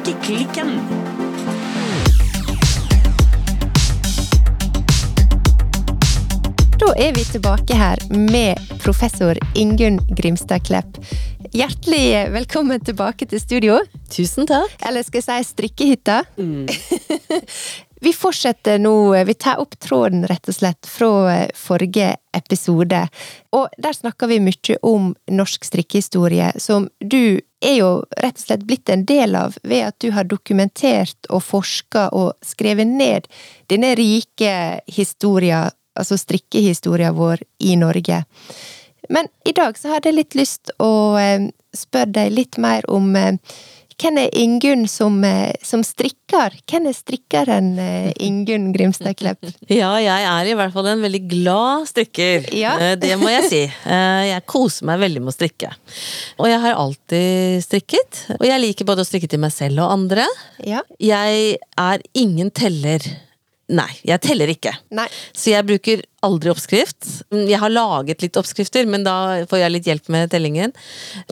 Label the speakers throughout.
Speaker 1: Strikkeklikken.
Speaker 2: Da er vi tilbake her med professor Ingunn Grimstad Klepp. Hjertelig velkommen tilbake til studio.
Speaker 3: Tusen takk.
Speaker 2: Eller skal jeg si strikkehytta. vi fortsetter nå, vi tar opp tråden rett og slett fra eh, forrige episode. Og der snakker vi mye om norsk strikkehistorie, som du er jo rett og slett blitt en del av ved at du har dokumentert og forska og skrevet ned denne rike historia altså strikkehistoria vår i Norge. Men i dag så hadde jeg litt lyst å eh, spørre deg litt mer om eh, hvem er Ingunn som, eh, som strikker? Hvem er strikkeren Ingunn Grimstad Klepp?
Speaker 3: Ja, jeg er i hvert fall en veldig glad strikker.
Speaker 2: Ja.
Speaker 3: Det må jeg si. Jeg koser meg veldig med å strikke. Og jeg har alltid strikket. Og jeg liker både å strikke til meg selv og andre.
Speaker 2: Ja.
Speaker 3: Jeg er ingen teller Nei, jeg teller ikke.
Speaker 2: Nei.
Speaker 3: Så jeg bruker aldri oppskrift. Jeg har laget litt oppskrifter, men da får jeg litt hjelp med tellingen.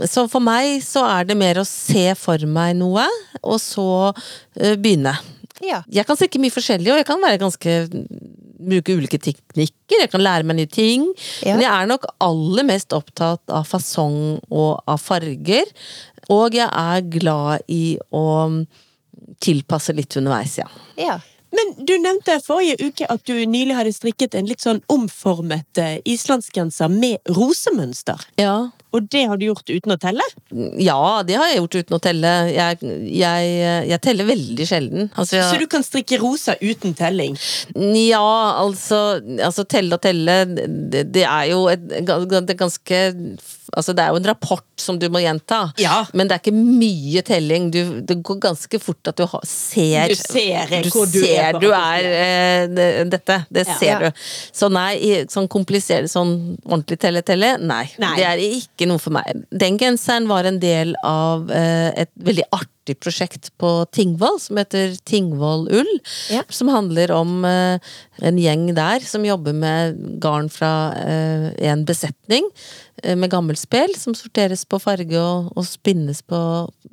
Speaker 3: Så for meg så er det mer å se for meg noe, og så uh, begynne.
Speaker 2: Ja.
Speaker 3: Jeg kan strikke mye forskjellig, og jeg kan være ganske bruke ulike teknikker, jeg kan lære meg nye ting. Ja. Men jeg er nok aller mest opptatt av fasong og av farger. Og jeg er glad i å tilpasse litt underveis, ja.
Speaker 2: ja.
Speaker 1: Men du nevnte forrige uke at du nylig hadde strikket en litt sånn omformet eh, islandsgenser med rosemønster.
Speaker 3: Ja.
Speaker 1: Og det har du gjort uten å telle?
Speaker 3: Ja, det har jeg gjort uten å telle. Jeg, jeg, jeg teller veldig sjelden.
Speaker 1: Altså, jeg... Så du kan strikke rosa uten telling?
Speaker 3: Ja, altså, altså telle og telle, det, det er jo et, et ganske Altså, det er jo en rapport som du må gjenta,
Speaker 1: ja.
Speaker 3: men det er ikke mye telling. Du, det går ganske fort at du har, ser
Speaker 1: Du ser
Speaker 3: du
Speaker 1: hvor du
Speaker 3: ser
Speaker 1: er.
Speaker 3: Du er eh, dette. Det ja. ser du. Så nei, sånn komplisert, sånn ordentlig telle-telle, nei, nei. Det er ikke ikke noe for meg. Den genseren var en del av eh, et veldig artig prosjekt på Tingvoll som heter Tingvoll Ull. Ja. Som handler om eh, en gjeng der som jobber med garn fra eh, en besetning med gammelspel, som sorteres på farge og, og spinnes på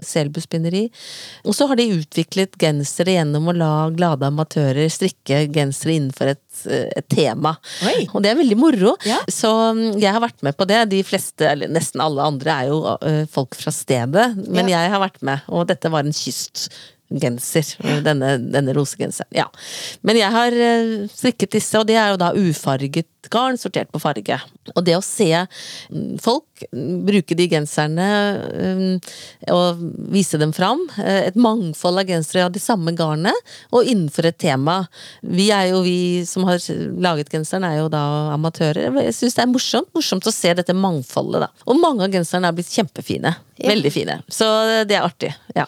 Speaker 3: Selbu spinneri. Og så har de utviklet gensere gjennom å la glade amatører strikke gensere innenfor et et tema.
Speaker 1: Oi.
Speaker 3: Og det er veldig moro.
Speaker 1: Ja.
Speaker 3: Så mm, jeg har vært med på det. De fleste, eller nesten alle andre, er jo uh, folk fra stedet. Men ja. jeg har vært med, og dette var en kystgenser. Denne, denne rosegenseren. Ja. Men jeg har uh, strikket disse, og det er jo da ufarget garn sortert på farge. Og det å se mm, folk bruke de genserne mm, og vise dem fram, eh, et mangfold av gensere av de samme garnet, og innenfor et tema. Vi er jo, vi som har laget genseren, er jo da amatører. Jeg syns det er morsomt, morsomt å se dette mangfoldet, da. Og mange av genserne er blitt kjempefine. Ja. Veldig fine. Så det er artig. Ja.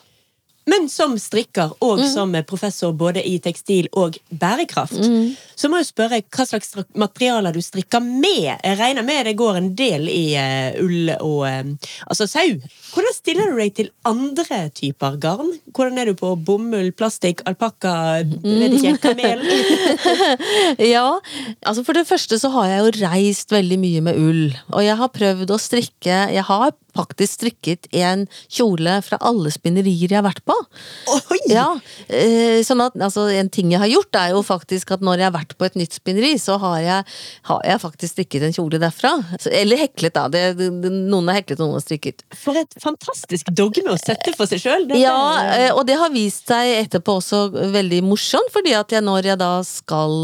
Speaker 1: Men som strikker og mm. som professor både i tekstil og bærekraft, mm. så må jeg spørre hva slags materialer du strikker med. Jeg regner med det går en del i uh, ull og uh, altså sau. Hvordan stiller du deg til andre typer garn? Hvordan er du på bomull, plastikk, alpakka, mm. kamel?
Speaker 3: ja, altså for det første så har jeg jo reist veldig mye med ull. Og jeg har prøvd å strikke Jeg har faktisk strikket en kjole fra alle spinnerier jeg har vært på.
Speaker 1: Oi!
Speaker 3: Ja, eh, sånn at altså, En ting jeg har gjort, er jo faktisk at når jeg har vært på et nytt spinneri, så har jeg, har jeg faktisk strikket en kjole derfra. Eller heklet, da. Det, noen har heklet, noen har strikket.
Speaker 1: For et fantastisk dogme å sette for seg sjøl!
Speaker 3: Ja, eh, og det har vist seg etterpå også veldig morsomt, fordi at jeg når jeg da skal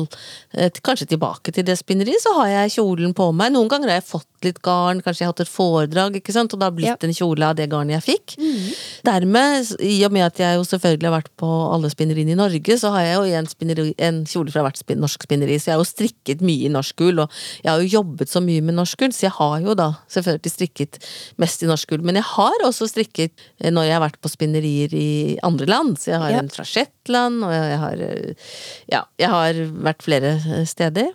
Speaker 3: eh, kanskje tilbake til det spinneriet, så har jeg kjolen på meg. Noen ganger har jeg fått litt garn, kanskje jeg har hatt et foredrag, ikke sant, og det har blitt ja. en kjole av det garnet jeg fikk. Mm. Dermed, i og med at jeg jo selvfølgelig har vært på alle spinneriene i Norge, så har jeg jo en, spinneri, en kjole fra hvert spin, norsk spinneri, så jeg har jo strikket mye i norsk gull, og jeg har jo jobbet så mye med norsk gull, så jeg har jo da selvfølgelig strikket mest i norsk gull, Men jeg har også strikket eh, når jeg har vært på spinnerier i andre land, så jeg har ja. en fra Shetland, og jeg har, eh, ja, jeg har vært flere eh, steder.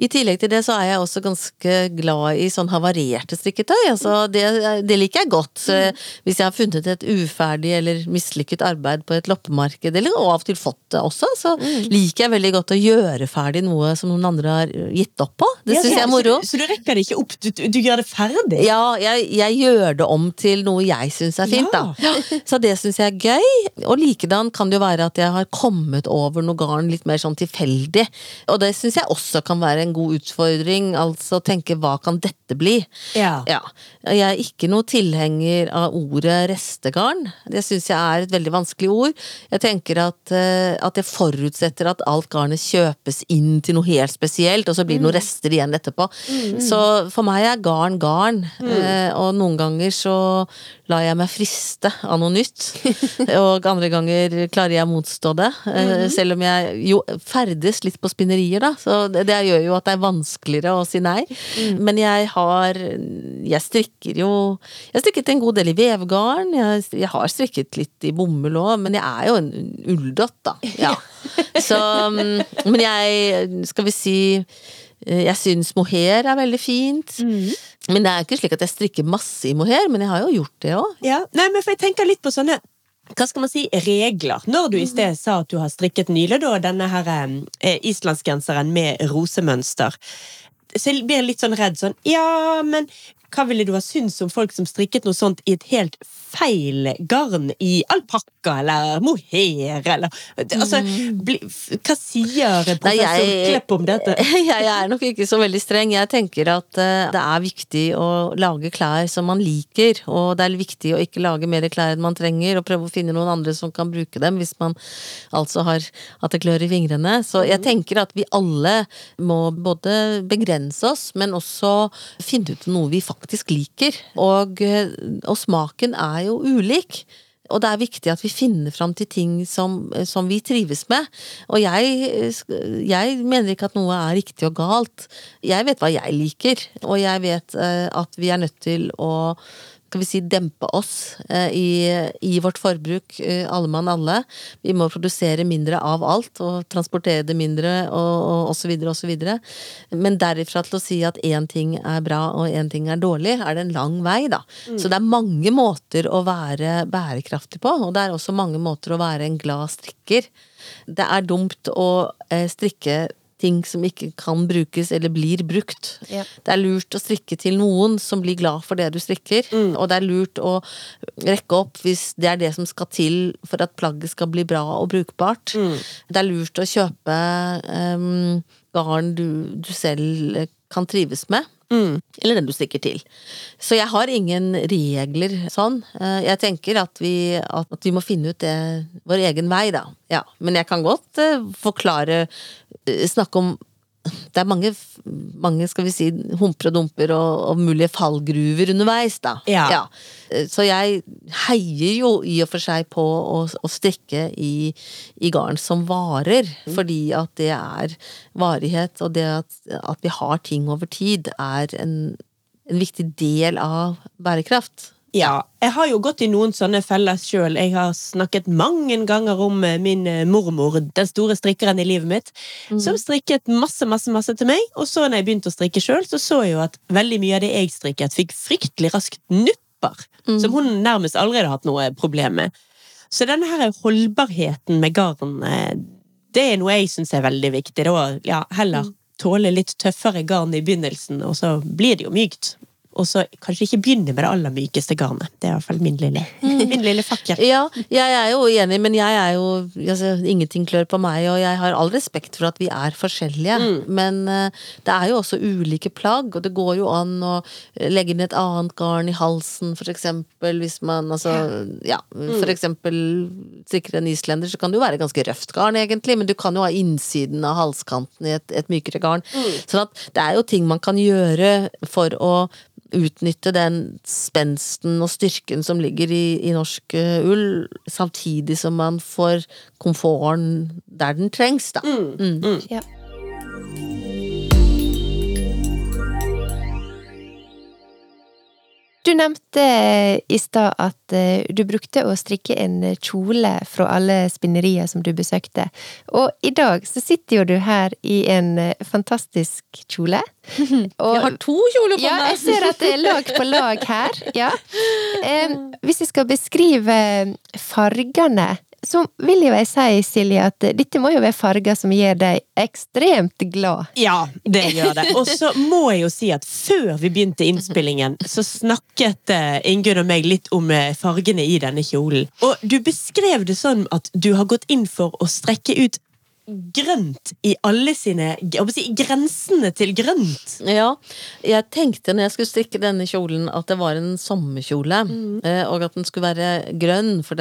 Speaker 3: I tillegg til det så er jeg også ganske glad i sånn havarerte strikketøy. Altså det, det liker jeg godt. Så Hvis jeg har funnet et uferdig eller mislykket arbeid på et loppemarked, eller og av og til fått det også, så liker jeg veldig godt å gjøre ferdig noe som noen andre har gitt opp på. Det
Speaker 1: Ja,
Speaker 3: syns jeg er moro.
Speaker 1: Så, så du rekker det ikke opp, du, du, du gjør det ferdig?
Speaker 3: Ja, jeg, jeg gjør det om til noe jeg syns er fint, da. Så det syns jeg er gøy. Og likedan kan det jo være at jeg har kommet over noe garn litt mer sånn tilfeldig. Og det syns jeg også kan være en god utfordring. Altså tenke hva kan dette bli?
Speaker 1: Ja.
Speaker 3: Ja. Jeg er ikke noe tilhenger av ordet restegarn. Det syns jeg er et veldig vanskelig ord. Jeg tenker at, eh, at det forutsetter at alt garnet kjøpes inn til noe helt spesielt, og så blir det noen rester igjen etterpå. Så for meg er garn garn, mm. og noen ganger så lar jeg meg friste av noe nytt. Og andre ganger klarer jeg å motstå det. Mm. Selv om jeg jo ferdes litt på spinnerier, da. Så det, det gjør jo at det er vanskeligere å si nei. Men jeg har Jeg strikker jo Jeg har strikket en god del i vevgarn. Jeg, jeg har strikket litt i bomull òg, men jeg er jo en ulldott, da. Ja. Så mm, Men jeg, skal vi si eh, jeg syns mohair er veldig fint. Men det er ikke slik at jeg strikker masse i mohair, men jeg har jo gjort det òg.
Speaker 1: Ja, nei, men for jeg tenker litt på sånne hva skal man si, regler. Når du i sted sa at du har strikket nylig da, denne her eh, islandsgenseren med rosemønster, så jeg blir litt sånn redd sånn Ja, men hva ville du ha syntes om folk som strikket noe sånt i et helt feil garn i alpakka eller mohair eller Altså, bli, hva sier professor
Speaker 3: jeg-
Speaker 1: Klepp om dette?
Speaker 3: Jeg er nok ikke så veldig streng. Jeg tenker at eh, det er viktig å lage klær som man liker, og det er viktig å ikke lage mer klær enn man trenger, og prøve å finne noen andre som kan bruke dem, hvis man altså har at det klør i fingrene. Så jeg tenker at vi alle må både begrense oss, men også finne ut noe vi faktisk liker. Og, eh, og smaken er jo ulik. Og det er viktig at vi finner fram til ting som, som vi trives med. Og jeg, jeg mener ikke at noe er riktig og galt. Jeg vet hva jeg liker, og jeg vet eh, at vi er nødt til å skal vi si, dempe oss eh, i, i vårt forbruk, eh, alle mann alle. Vi må produsere mindre av alt, og transportere det mindre, og, og, osv., videre. Men derifra til å si at én ting er bra og én ting er dårlig, er det en lang vei, da. Så det er mange måter å være bærekraftig på, og det er også mange måter å være en glad strikker. Det er dumt å eh, strikke ting som ikke kan brukes eller blir brukt.
Speaker 2: Ja.
Speaker 3: Det er lurt å strikke til noen som blir glad for det du strikker, og det er lurt å rekke opp hvis det er det som skal til for at plagget skal bli bra og brukbart. Det er lurt å kjøpe um, garn du, du selv kan trives med. Eller den du stikker til. Så jeg har ingen regler sånn. Eh, Jeg tenker at vi, at vi må finne ut det, vår egen vei, da. Ja. Men jeg kan godt eh, forklare eh, Snakke om det er mange, mange skal vi si, humper og dumper og, og mulige fallgruver underveis, da.
Speaker 1: Ja.
Speaker 3: Ja. Så jeg heier jo i og for seg på å, å strikke i, i garn som varer, fordi at det er varighet, og det at, at vi har ting over tid, er en, en viktig del av bærekraft.
Speaker 1: Ja, jeg har jo gått i noen sånne feller sjøl. Jeg har snakket mange ganger om eh, min eh, mormor, den store strikkeren i livet mitt, som strikket masse, masse, masse til meg. Og så når jeg begynte å strikke sjøl, så så jeg jo at veldig mye av det jeg strikket, fikk fryktelig raskt nupper. Som hun nærmest aldri hadde hatt noe problem med. Så denne her holdbarheten med garn, eh, det er noe jeg syns er veldig viktig. Da, ja, heller tåle litt tøffere garn i begynnelsen, og så blir det jo mykt. Og så kanskje ikke begynne med det aller mykeste garnet. Det er i hvert fall min lille, min lille fakkel.
Speaker 3: Ja, jeg er jo enig, men jeg er jo altså, Ingenting klør på meg, og jeg har all respekt for at vi er forskjellige. Men uh, det er jo også ulike plagg, og det går jo an å legge inn et annet garn i halsen, for eksempel, hvis man altså Ja, for eksempel strikker en islender, så kan det jo være ganske røft garn, egentlig, men du kan jo ha innsiden av halskanten i et, et mykere garn. Sånn at det er jo ting man kan gjøre for å utnytte den spensten og styrken som ligger i, i norsk eh, ull, samtidig som man får komforten der den trengs, da. Mm.
Speaker 2: Ja. Du nevnte i stad at eh, du brukte å strikke en kjole fra alle spinnerier som du besøkte. Og i dag så sitter jo du her i en eh, fantastisk kjole. Og,
Speaker 3: Jeg har to kjoler på
Speaker 2: ja,
Speaker 3: meg!
Speaker 2: jeg ser at det er lag på lag her. Ja. Eh, hvis jeg skal beskrive fargene så vil jeg si, Silje, at dette må jo være farger som gjør deg ekstremt glad.
Speaker 1: Ja, det gjør det. Og så må jeg jo si at før vi begynte innspillingen, så snakket eh, Ingunn og meg litt om eh, fargene i denne kjolen. Og du beskrev det sånn at du har gått inn for å strekke ut grønt i alle sine si, Grensene til grønt.
Speaker 3: Ja, jeg tenkte når jeg skulle strikke denne kjolen at det var en sommerkjole, Mm. og at den skulle være grønn, for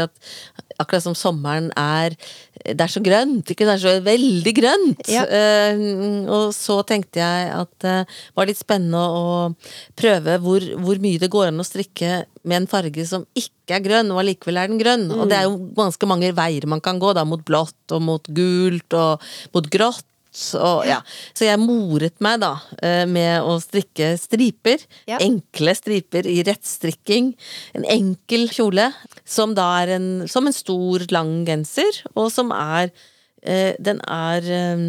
Speaker 3: akkurat som sommeren er Det er så grønt, ikke det er så veldig grønt!
Speaker 2: Ja.
Speaker 3: Eh, og så tenkte jeg at det var litt spennende å prøve hvor, hvor mye det går an å strikke med en farge som ikke er grønn, og allikevel er den grønn. Og det er jo ganske mange veier man kan gå, da, mot blått og mot gult og mot grått. Og, ja. Så jeg moret meg da eh, med å strikke striper.
Speaker 2: Ja.
Speaker 3: Enkle striper i rettstrikking. En enkel kjole som da er en, som en stor, lang genser, og som er eh, Den er eh,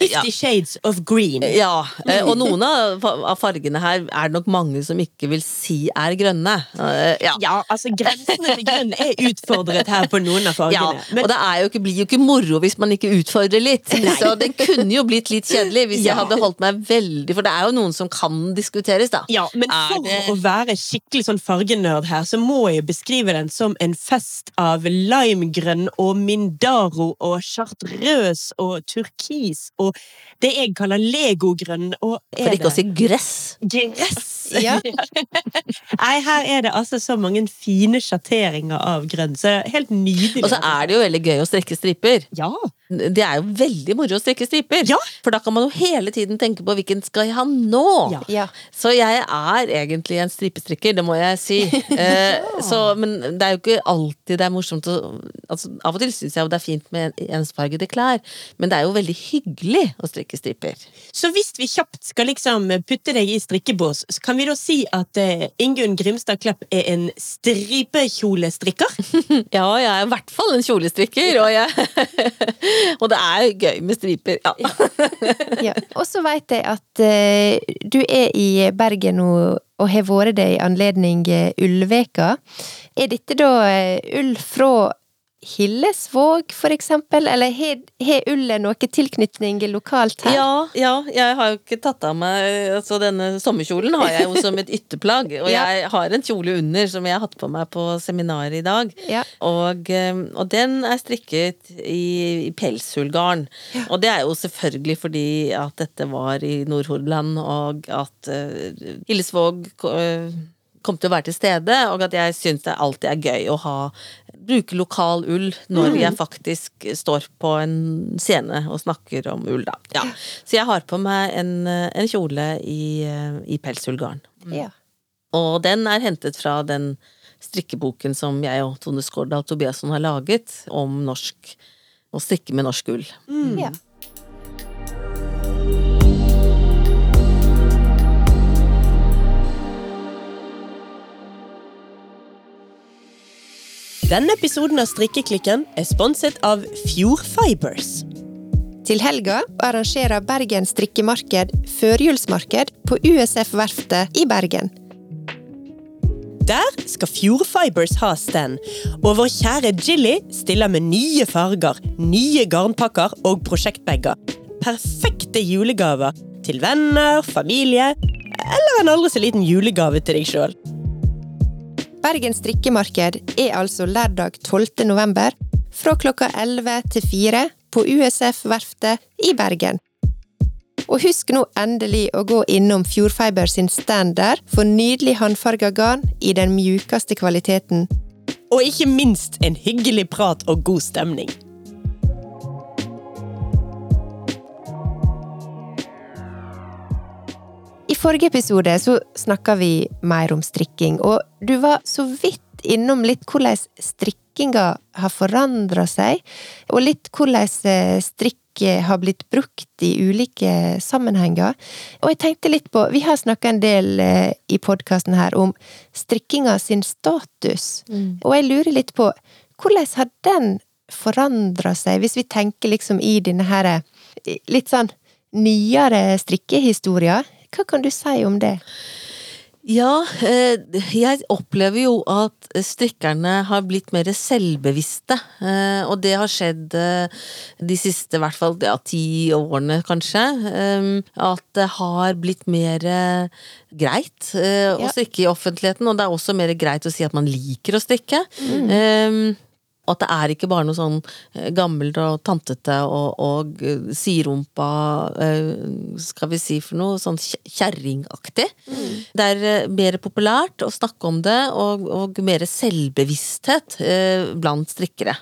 Speaker 1: Fifty Shades of Green.
Speaker 3: ja, eh, og noen av fargene her er det nok mange som ikke vil si er grønne. Eh, Ja.
Speaker 1: Ja, altså Grensene til grønn er utfordret her på noen av
Speaker 3: Ja,
Speaker 1: fargene. Men
Speaker 3: og det jo ikke, blir jo ikke moro hvis man ikke utfordrer litt. Så det kunne jo blitt litt kjedelig hvis
Speaker 1: Ja.
Speaker 3: jeg hadde holdt meg veldig For det er jo noen som kan diskuteres, da.
Speaker 1: Ja, men for
Speaker 3: det-
Speaker 1: å være skikkelig sånn fargenerd her, så må jeg beskrive den som en fest av limegrønn og mindaro og chartreuse og turkis og det jeg kaller legogrønn og er
Speaker 3: For ikke å si gress.
Speaker 1: gress.
Speaker 2: Ja.
Speaker 1: Nei, her er det altså så mange fine sjatteringer av grønn, så helt nydelig.
Speaker 3: Og så er det jo veldig gøy å strekke striper.
Speaker 1: Ja.
Speaker 3: Det er jo veldig moro å strikke striper.
Speaker 1: Ja.
Speaker 3: For da kan man jo hele tiden tenke på hvilken skal jeg ha nå.
Speaker 1: Ja.
Speaker 2: Ja.
Speaker 3: Så jeg er egentlig en stripestrikker, det må jeg si. Eh, så, men det er jo ikke alltid det er morsomt å altså, Av og til syns jeg jo det er fint med ensfargede klær, men det er jo veldig hyggelig å strikke striper.
Speaker 1: Så hvis vi kjapt skal liksom putte deg i strikkebås, så kan vi da si at eh, Ingunn Grimstad Klepp er en stripekjolestrikker?
Speaker 3: Ja, jeg er i hvert fall en kjolestrikker, og, jeg, og det er gøy med striper. Ja.
Speaker 2: Ja. Og så veit jeg at eh, du er i Bergen nå og har vært det i anledning eh, Ullveka. Er dette da eh, ull fra Hillesvåg, for eksempel? Eller har ullet noe tilknytning lokalt her?
Speaker 3: Ja, ja, jeg har jo ikke tatt av meg altså Denne sommerkjolen har jeg jo som et ytterplagg. Og
Speaker 2: Ja.
Speaker 3: jeg har en kjole under som jeg har hatt på meg på seminaret i dag.
Speaker 2: Ja.
Speaker 3: Og, eh, og den er strikket i, i pelsullgarn. Og det er jo selvfølgelig fordi at dette var i Nordhordland, og at uh, Hillesvåg eh, kom til å være til stede, og at jeg syns det alltid er gøy å ha bruke lokal ull når jeg faktisk står på en scene og snakker om ull, da. Ja. Så jeg har på meg en, en kjole i, i pelsullgarn.
Speaker 2: Ja.
Speaker 3: Og den er hentet fra den strikkeboken som jeg og Tone Skårdal Tobiasson har laget om norsk å strikke med norsk ull.
Speaker 2: ja.
Speaker 1: Denne episoden av Strikkeklikken er sponset av Fjord Fibers.
Speaker 2: Til helga arrangerer Bergen strikkemarked førjulsmarked på USF-verftet i Bergen.
Speaker 1: Der skal Fjord Fibers ha stand, og vår kjære Jilly stiller med nye farger, nye garnpakker og prosjektbager. Perfekte julegaver til venner, familie, eller en aldri så liten julegave til deg sjøl.
Speaker 2: Bergen strikkemarked er altså lørdag 12. november fra klokka 11 til 4 på USF-verftet i Bergen. Og husk nå endelig å gå innom Fjordfiber sin stand der for nydelig håndfarga garn i den mjukeste kvaliteten.
Speaker 1: Og ikke minst en hyggelig prat og god stemning.
Speaker 2: Forrige episode så snakka vi mer om strikking, og du var så vidt innom litt hvordan strikkinga har forandra seg, og litt hvordan eh, strikk har blitt brukt i ulike sammenhenger. Og jeg tenkte litt på Vi har snakka en del eh, i podkasten her om strikkinga sin status.
Speaker 3: Mm.
Speaker 2: Og jeg lurer litt på hvordan har den forandra seg, hvis vi tenker liksom i denne her eh, litt sånn nyere strikkehistoria? Hva kan du si om det?
Speaker 3: Ja, eh, jeg opplever jo at strikkerne har blitt mer selvbevisste. eh, Og det har skjedd eh, de siste i hvert fall ja, ti årene, kanskje. At det har blitt mer greit å strikke i offentligheten, og det er også mer greit å si at man liker å strikke. Eh, Og at det er ikke bare noe sånn eh, gammelt og tantete og, og eh, siderumpa eh, Skal vi si for noe sånn kjerringaktig. Mm. Det er eh, mer populært å snakke om det, og, og mer selvbevissthet eh, blant strikkere.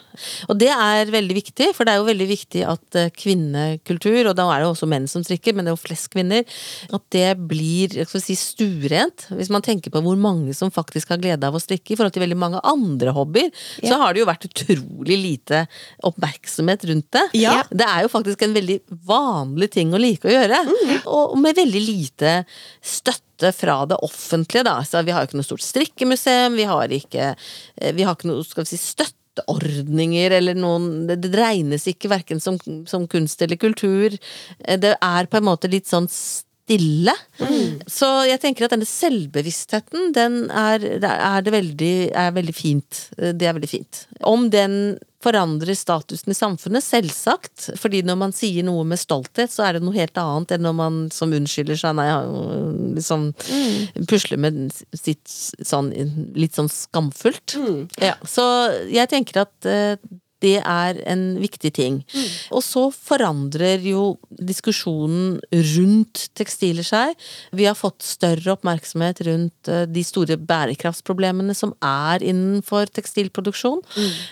Speaker 3: Og det er veldig viktig, for det er jo veldig viktig at eh, kvinnekultur, og da er det jo også menn som strikker, men det er jo flest kvinner, at det blir skal si, stuerent. Hvis man tenker på hvor mange som faktisk har glede av å strikke i forhold til veldig mange andre hobbyer, så har det jo vært utrolig lite oppmerksomhet rundt det.
Speaker 1: Ja.
Speaker 3: Det er jo faktisk en veldig vanlig ting å like å gjøre, og med veldig lite støtte fra det offentlige, da. Så vi har jo ikke noe stort strikkemuseum, vi har ikke, eh, vi har ikke noe, skal vi si, støtteordninger eller noen Det, det regnes ikke verken som, som kunst eller kultur. Eh, Det er på en måte litt sånn stille. Så jeg tenker at denne selvbevisstheten, den er, er det veldig, er veldig fint. Det er veldig fint. Om den forandrer statusen i samfunnet, selvsagt. Fordi når man sier noe med stolthet, så er det noe helt annet enn når man som unnskylder seg, nei, liksom pusler med sitt sånn litt sånn skamfullt. Ja, så jeg tenker at eh, det er en viktig ting. Og så forandrer jo diskusjonen rundt tekstiler seg. Vi har fått større oppmerksomhet rundt eh, de store bærekraftsproblemene som er innenfor tekstilproduksjon.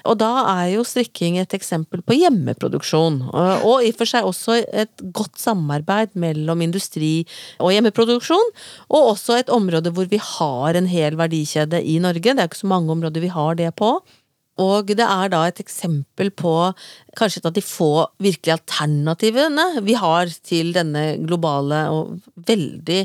Speaker 3: Og da er jo strikking et eksempel på hjemmeproduksjon. Og, og i og for seg også et godt samarbeid mellom industri og hjemmeproduksjon. Og også et område hvor vi har en hel verdikjede i Norge. Det er ikke så mange områder vi har det på. Og det er da et eksempel på kanskje et av de få virkelig alternativene vi har til denne globale og veldig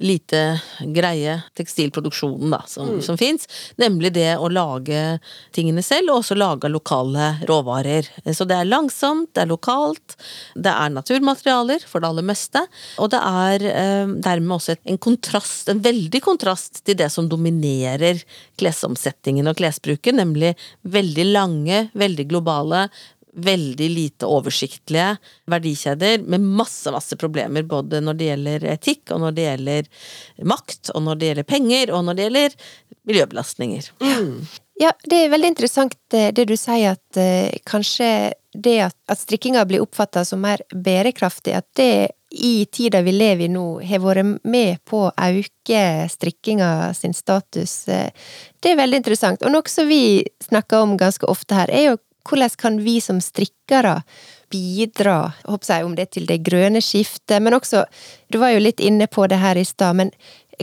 Speaker 3: lite greie tekstilproduksjonen da, som, som fins. Nemlig det å lage tingene selv, og også lage lokale råvarer. Så det er langsomt, det er lokalt, det er naturmaterialer for det aller meste. Og det er eh, dermed også en kontrast, en veldig kontrast til det som dominerer klesomsetningen og klesbruken, nemlig veldig lange, veldig globale, veldig lite oversiktlige verdikjeder med masse, masse problemer både når det gjelder etikk, og når det gjelder makt, og når det gjelder penger, og når det gjelder miljøbelastninger.
Speaker 2: Ja, det er veldig interessant eh, det du sier, at eh, kanskje det at, at strikkinga blir oppfatta som mer bærekraftig, at det i tida vi lever i nå, har vært med på å øke strikkinga sin status. eh, Det er veldig interessant. Og noe som vi snakker om ganske ofte her, er jo hvordan kan vi som strikkere bidra, jeg, om det til det grønne skiftet, men også Du var jo litt inne på det her i stad, men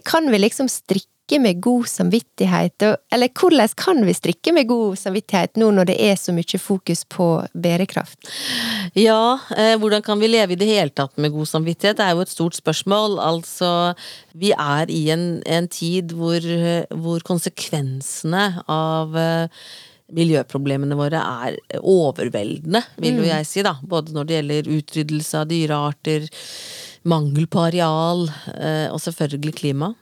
Speaker 2: kan vi liksom strikke med god samvittighet? Eller hvordan kan vi strikke med god samvittighet nå når det er så mye fokus på bærekraft?
Speaker 3: Ja, eh, hvordan kan vi leve i det hele tatt med god samvittighet? Det er jo et stort spørsmål. Altså, vi er i en, en tid hvor, hvor konsekvensene av eh, miljøproblemene våre er overveldende, vil jo jeg si, da. Både når det gjelder utryddelse av dyrearter, mangel på areal, eh, og selvfølgelig klima.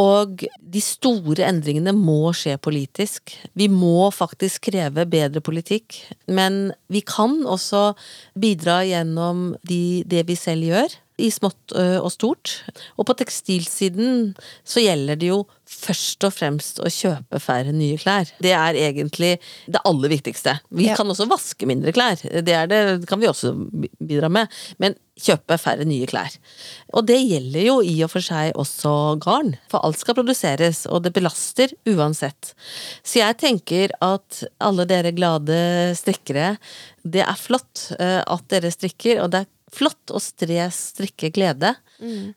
Speaker 3: Og de store endringene må skje politisk. Vi må faktisk kreve bedre politikk. Men vi kan også bidra gjennom de, det vi selv gjør. I smått og stort. Og på tekstilsiden så gjelder det jo først og fremst å kjøpe færre nye klær. Det er egentlig det aller viktigste. Vi
Speaker 2: Ja.
Speaker 3: kan også vaske mindre klær. Det, er det, det kan vi også bidra med. Men kjøpe færre nye klær. Og det gjelder jo i og for seg også garn. For alt skal produseres, og det belaster uansett. Så jeg tenker at alle dere glade strikkere, det er flott eh, at dere strikker, og det er flott å stre strikke glede.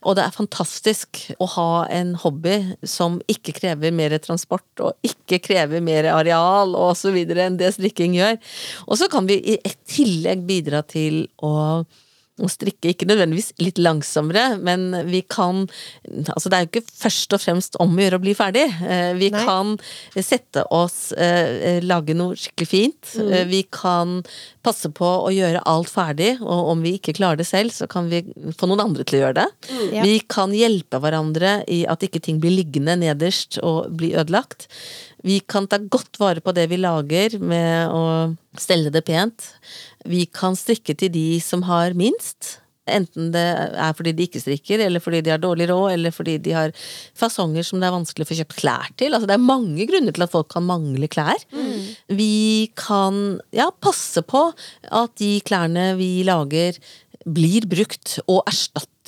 Speaker 3: Og det er fantastisk å ha en hobby som ikke krever mer transport og ikke krever mer areal og så videre enn det strikking gjør. Og så kan vi i tillegg bidra til å strikke, ikke nødvendigvis litt langsommere, men vi kan Altså det er jo ikke først og fremst om å gjøre å bli ferdig. Eh, vi
Speaker 2: Nei.
Speaker 3: kan sette oss, eh, lage noe skikkelig fint. Mm. Vi kan passe på å gjøre alt ferdig, og om vi ikke klarer det selv, så kan vi få noen andre til å gjøre det.
Speaker 2: Ja.
Speaker 3: Vi kan hjelpe hverandre i at ikke ting blir liggende nederst og blir ødelagt. Vi kan ta godt vare på det vi lager med å stelle det pent. Vi kan strikke til de som har minst. Enten det er fordi de ikke strikker, eller fordi de har dårlig råd, eller fordi de har fasonger som det er vanskelig å få kjøpt klær til. Altså, det er mange grunner til at folk kan mangle klær. Vi kan ja, passe på at de klærne vi lager blir brukt og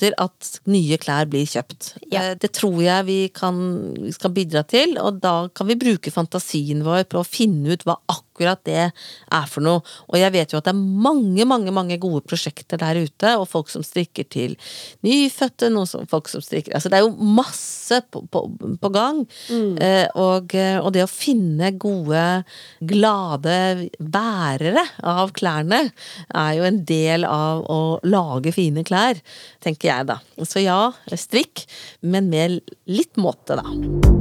Speaker 3: erstatter at nye klær blir kjøpt.
Speaker 2: Ja.
Speaker 3: Eh, Det tror jeg vi kan, skal bidra til, og da kan vi bruke fantasien vår på å finne ut hva akkurat det er for noe. Og jeg vet jo at det er mange, mange mange gode prosjekter der ute, og folk som strikker til nyfødte, noen som, folk som strikker Altså det er jo masse på, på, på gang. Eh, og, eh, og det å finne gode, glade bærere av klærne er jo en del av å lage fine klær, tenker jeg da. Så ja, strikk, men med litt måte, da.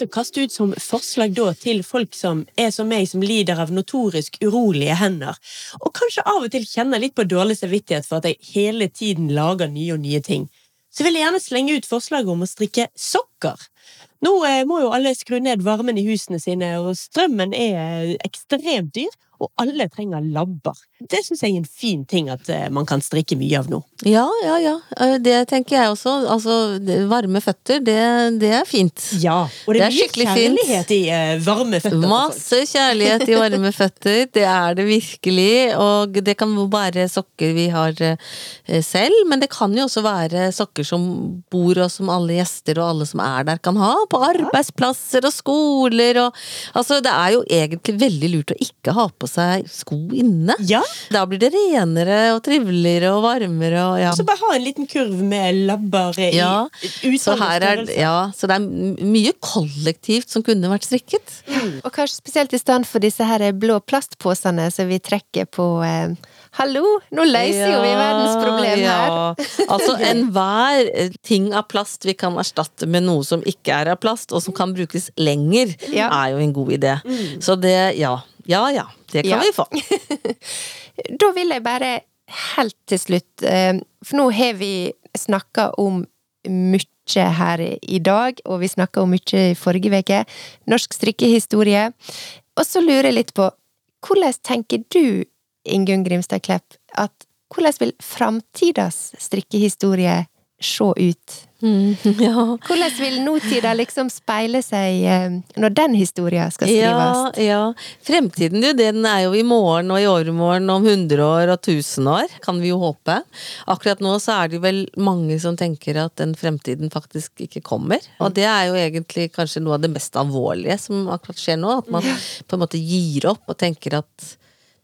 Speaker 1: Lyst til å kaste ut som forslag da til folk som er som meg, som lider av notorisk urolige hender, og kanskje av og til kjenner litt på dårlig samvittighet for at jeg hele tiden lager nye og nye ting, så vil jeg gjerne slenge ut forslaget om å strikke sokker. Nå eh, må jo alle skru ned varmen i husene sine, og strømmen er ekstremt dyr, og alle trenger labber. Det syns jeg er en fin ting at eh, man kan strikke mye av nå.
Speaker 3: Ja, ja, ja. Eh, Det tenker jeg også. Altså, varme føtter, det, det er fint.
Speaker 1: Ja, og det
Speaker 3: Det
Speaker 1: er
Speaker 3: er
Speaker 1: mye kjærlighet i eh, varme føtter.
Speaker 3: Masse kjærlighet i varme føtter, det er det virkelig. Og det kan være sokker vi har selv, men det kan jo også være sokker som bor og som alle gjester og alle som er der kan ha. På arbeidsplasser og skoler og Altså, det er jo egentlig veldig lurt å ikke ha på seg sko inne.
Speaker 1: Ja,
Speaker 3: Da blir det renere og triveligere og varmere og ja.
Speaker 1: Så bare ha en liten kurv med labber i
Speaker 3: Ja, Så er, ja, så det er mye kollektivt som kunne vært strikket.
Speaker 2: Og kanskje spesielt i stand for disse her blå plastposene som vi trekker på eh, Hallo, nå løser jo vi verdens problem her!
Speaker 3: Ja. Altså enhver ting av plast vi kan erstatte med noe som ikke er av plast, og som kan brukes lenger,
Speaker 2: Ja.
Speaker 3: er jo en god idé. Så det, ja. Ja ja, det kan
Speaker 2: Ja.
Speaker 3: vi få.
Speaker 2: Da vil jeg bare helt til slutt, eh, for nå har vi snakka om mye her i dag, og vi snakka om mye i forrige uke. Norsk strikkehistorie. Og så lurer jeg litt på, hvordan tenker du, Ingunn Grimstad Klepp, at hvordan vil framtidas strikkehistorie se ut?
Speaker 3: Ja.
Speaker 2: Hvordan vil nåtida liksom speile seg eh, når den historia skal skrives?
Speaker 3: Ja, ja. Fremtiden jo, den er jo i morgen og i overmorgen, om 100 år og 1000 år, kan vi jo håpe. Akkurat nå så er det vel mange som tenker at den fremtiden faktisk ikke kommer. Og det er jo egentlig kanskje noe av det mest alvorlige som akkurat skjer nå. At man på en måte gir opp og tenker at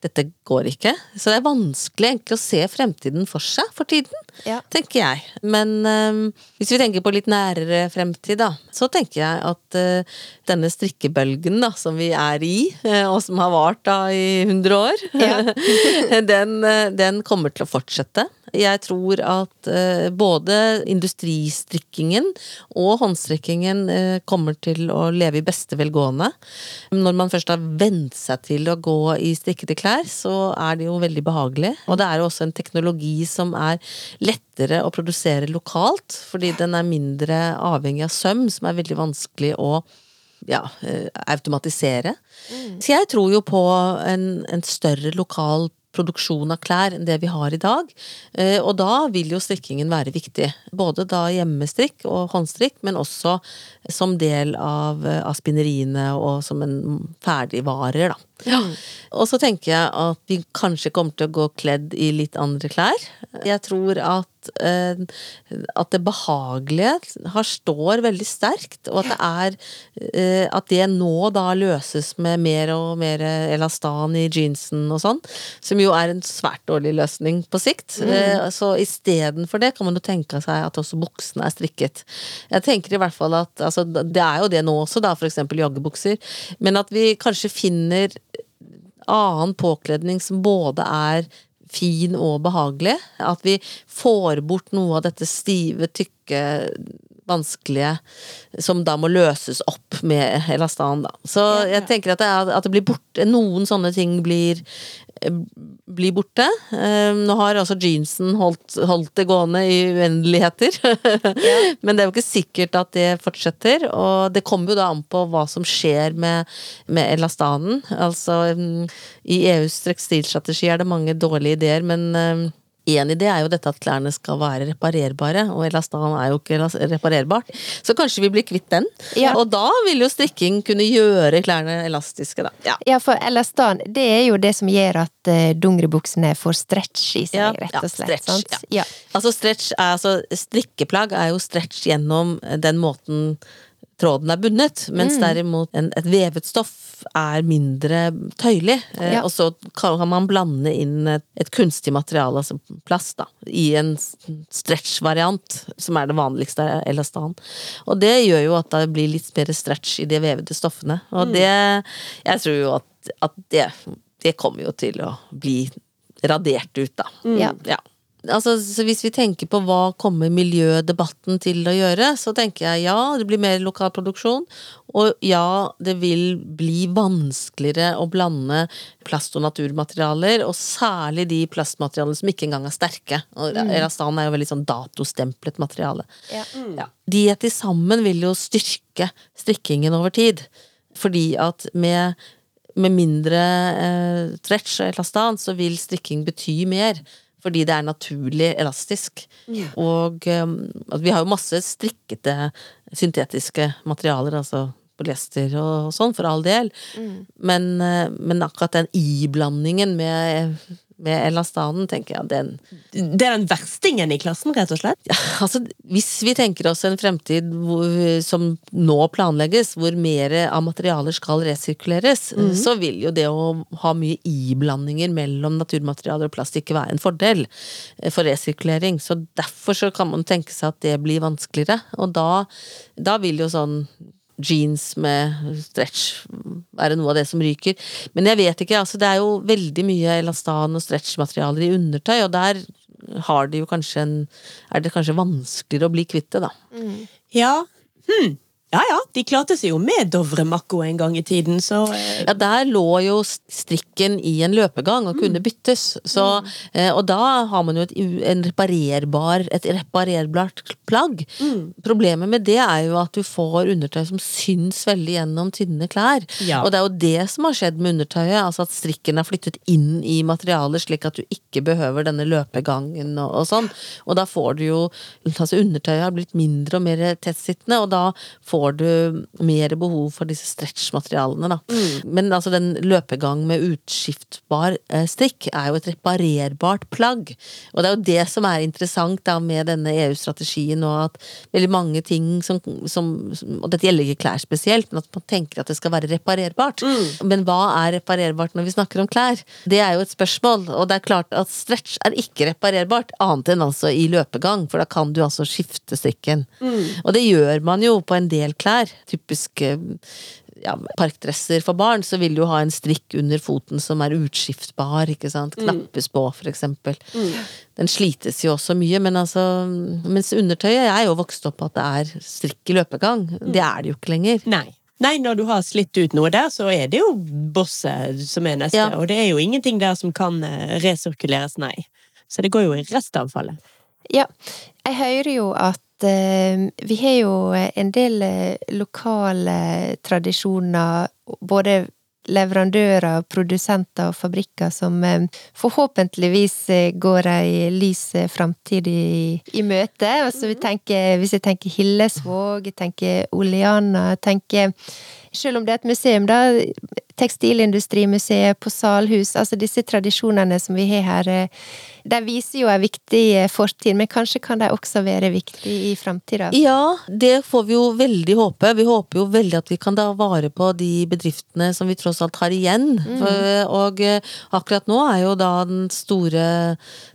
Speaker 3: dette går ikke. Så det er vanskelig egentlig å se fremtiden for seg for tiden
Speaker 2: Ja.
Speaker 3: tenker jeg. Men øh, hvis vi tenker på litt nærere fremtid, da, så tenker jeg at øh, denne strikkebølgen da, som vi er i, øh, og som har vart da i 100 år,
Speaker 2: Ja.
Speaker 3: den, øh, den kommer til å fortsette. Jeg tror at øh, både industristrikkingen og håndstrikkingen øh, kommer til å leve i beste velgående. Når man først har vent seg til å gå i strikkede klær, så er det jo veldig behagelig. Og det er jo også en teknologi som er lettere å produsere lokalt, fordi den er mindre avhengig av søm, som er veldig vanskelig å ja, eh, automatisere. Så jeg tror jo på en, en større lokal produksjon av klær enn det vi har i dag. Eh, Og da vil jo strikkingen være viktig. Både da hjemmestrikk og håndstrikk, men også som del av, eh, av spinneriene og som en ferdigvarer, da. Og så tenker jeg at vi kanskje kommer til å gå kledd i litt andre klær. Jeg tror at, eh, at det behagelige har står veldig sterkt, og at det er eh, At det nå da løses med mer og mer elastan i jeansen og sånn, som jo er en svært dårlig løsning på sikt. Eh, så istedenfor det kan man jo tenke seg at også buksene er strikket. Jeg tenker i hvert fall at altså, Det er jo det nå også, da, for eksempel joggebukser, men at vi kanskje finner annen påkledning som både er fin og behagelig. At vi får bort noe av dette stive, tykke, vanskelige som da må løses opp med elastan, da. Så jeg tenker at det, er, at det blir borte Noen sånne ting blir blir borte. Ehm, nå har altså jeansen holdt, holdt det gående i uendeligheter. Men det er jo ikke sikkert at det fortsetter, og det kommer jo da an på hva som skjer med, med elastanen. Altså, i EUs tekstilstrategi er det mange dårlige ideer, men ehm, Én idé er jo dette at klærne skal være reparerbare, og elastan er jo ikke reparerbart. Så kanskje vi blir kvitt den. Ja. Og da vil jo strikking kunne gjøre klærne elastiske, da.
Speaker 2: Ja, ja for elastan, det er jo det som gjør at uh, dongeribuksene får stretch i seg, ja, rett og slett. Stretch,
Speaker 3: ja. Altså stretch er altså Strikkeplagg er jo stretch gjennom den måten tråden er bundet, mens mm. derimot en, et vevet stoff er mindre tøyelig. Eh, ja. og så kan man blande inn et, et, kunstig materiale, altså plast, da, i en stretch-variant, som er det vanligste elastan. Og det gjør jo at det blir litt mer stretch i de vevede stoffene. Og mm. det Jeg tror jo at, at det, det kommer jo til å bli radert ut, da. Mm. Ja. ja altså, hvis vi tenker på hva kommer miljødebatten til å gjøre, så tenker jeg ja, det blir mer lokal produksjon. Og ja, det vil bli vanskeligere å blande plast- og naturmaterialer, og særlig de plastmaterialene som ikke engang er sterke. Og mm. Er jo veldig sånn datostemplet materiale. Ja. Mm. Ja. De til sammen vil jo styrke strikkingen over tid. Fordi at med, med mindre eh, stretch og elastan, så vil strikking bety mer fordi det er naturlig elastisk. Ja. Og um, vi har jo masse strikkete syntetiske materialer, altså polyester og sånn, for all del. Mm. Men, uh, men, akkurat den iblandingen med med elastanen, tenker jeg. Den
Speaker 1: Det er den verstingen i klassen, rett og slett?
Speaker 3: Ja, altså, hvis vi tenker oss en fremtid hvor, som nå planlegges, hvor mer av materialer skal resirkuleres, mm. så vil jo det å ha mye iblandinger mellom naturmaterialer og plast ikke være en fordel eh, for resirkulering. Så derfor så kan man tenke seg at det blir vanskeligere. Og da, da vil jo sånn jeans med stretch være noe av det som ryker. Men jeg vet ikke, altså det er jo veldig mye elastan og stretchmaterialer i undertøy, og der har de jo kanskje en Er det kanskje vanskeligere å bli kvitt det, da.
Speaker 1: Mm. Ja. Hm. Ja ja, de klarte seg jo med Dovremakko en gang i tiden, så
Speaker 3: eh. Ja, der lå jo strikken i en løpegang og kunne mm. byttes, så mm. eh, Og da har man jo et, en reparerbar, et reparerbart plagg. Mm. Problemet med det er jo at du får undertøy som syns veldig gjennom tynne klær. Ja. Og det er jo det som har skjedd med undertøyet, altså at strikken er flyttet inn i materialet slik at du ikke behøver denne løpegangen og, og sånn. Og da får du jo Altså undertøyet har blitt mindre og mer tettsittende, og da får får du mer behov for disse stretch-materialene, da. Mm. Men altså, den løpegang med utskiftbar eh, strikk er jo et reparerbart plagg. Og det er jo det som er interessant da med denne EU-strategien, og at veldig mange ting som, som, Og dette gjelder ikke klær spesielt, men at man tenker at det skal være reparerbart. Mm. Men hva er reparerbart når vi snakker om klær? Det er jo et spørsmål, og det er klart at stretch er ikke reparerbart, annet enn altså i løpegang, for da kan du altså skifte strikken. Mm. Og det gjør man jo på en del del klær. typisk ja, parkdresser for barn, så vil du ha en strikk under foten som er utskiftbar, ikke sant. Mm. Knappes på, for eksempel. Mm. Den slites jo også mye, men altså Mens undertøyet Jeg er jo vokst opp at det er strikk i løpegang. Mm. Det er det jo ikke lenger.
Speaker 1: Nei. Nei, når du har slitt ut noe der, så er det jo bosset som er neste. Ja. Og det er jo ingenting der som kan eh, resirkuleres, nei. Så det går jo i restavfallet.
Speaker 2: Ja, jeg hører jo at Eh, vi har jo en del eh, lokale tradisjoner, både leverandører, produsenter og fabrikker som eh, forhåpentligvis går ei lys framtid i, i, møte. Altså, tenker, hvis jeg tenker Hillesvåg, jeg tenker Oleana, jeg tenker Selv om det er et museum, da, Tekstilindustrimuseet på Salhus, altså disse tradisjonene som vi har her, eh, de viser jo en viktig eh, fortid, men kanskje kan de også være viktige i framtida?
Speaker 3: Ja, det får vi jo veldig håpe. Vi håper jo veldig at vi kan ta vare på de bedriftene som vi tross alt har igjen. Mm. For, og eh, akkurat nå er jo da den store,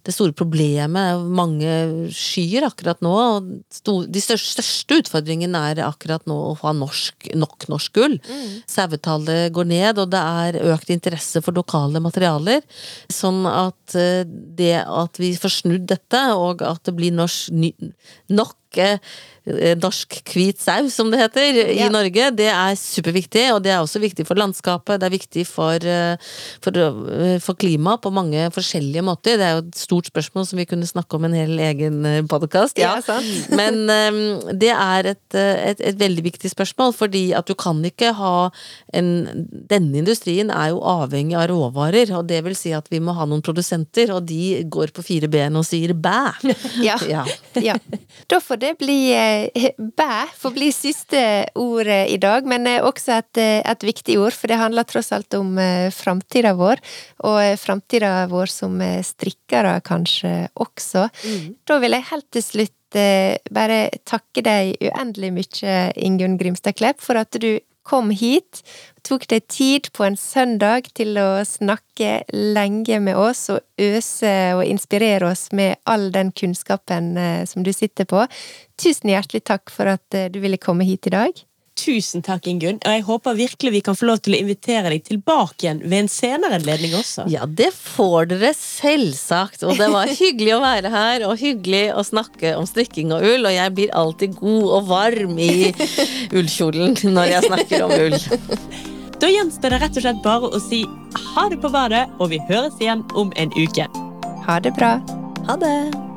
Speaker 3: det store problemet mange skyer akkurat nå. og De største utfordringene er akkurat nå å ha norsk, nok norsk gull. Mm. Sauetallet går ned, og det er økt interesse for lokale materialer. Sånn at eh, det at vi får snudd dette, og at det blir norsk, nok Eh, norsk hvit sau, som det heter, ja. i Norge. Det er superviktig, og det er også viktig for landskapet. Det er viktig for, eh, for, eh, for klimaet på mange forskjellige måter. Det er jo et stort spørsmål som vi kunne snakke om en hel egen podkast. Ja. ja Men det er et, et, et, veldig viktig spørsmål, fordi at du kan ikke ha en Denne industrien er jo avhengig av råvarer, og det vil si at vi må ha noen produsenter, og de går på fire ben og sier bæ.
Speaker 2: Ja. ja. ja. Da får det bli eh, bæ får bli siste ord i dag, men også et, eh, et, viktig ord, for det handler tross alt om eh, framtida vår, og framtida vår som strikkere kanskje også. Mm. Da vil jeg helt til slutt bare takke deg uendelig mye, Ingunn Grimstad Klepp, for at du kom hit, tok deg tid på en søndag til å snakke lenge med oss og øse og inspirere oss med all den kunnskapen eh, som du sitter på. Tusen hjertelig takk for at eh, du ville komme hit i dag.
Speaker 1: Tusen takk, Ingunn. Og jeg håper virkelig vi kan få lov til å invitere deg tilbake igjen ved en senere anledning også.
Speaker 3: Ja, det får dere selvsagt. Og det var hyggelig å være her, og hyggelig å snakke om strikking og ull. Og jeg blir alltid god og varm i ullkjolen når jeg snakker om ull.
Speaker 1: Da gjenstår det rett og slett bare å si ha det på badet, og vi høres igjen om en uke.
Speaker 2: Ha det bra.
Speaker 3: Ha det.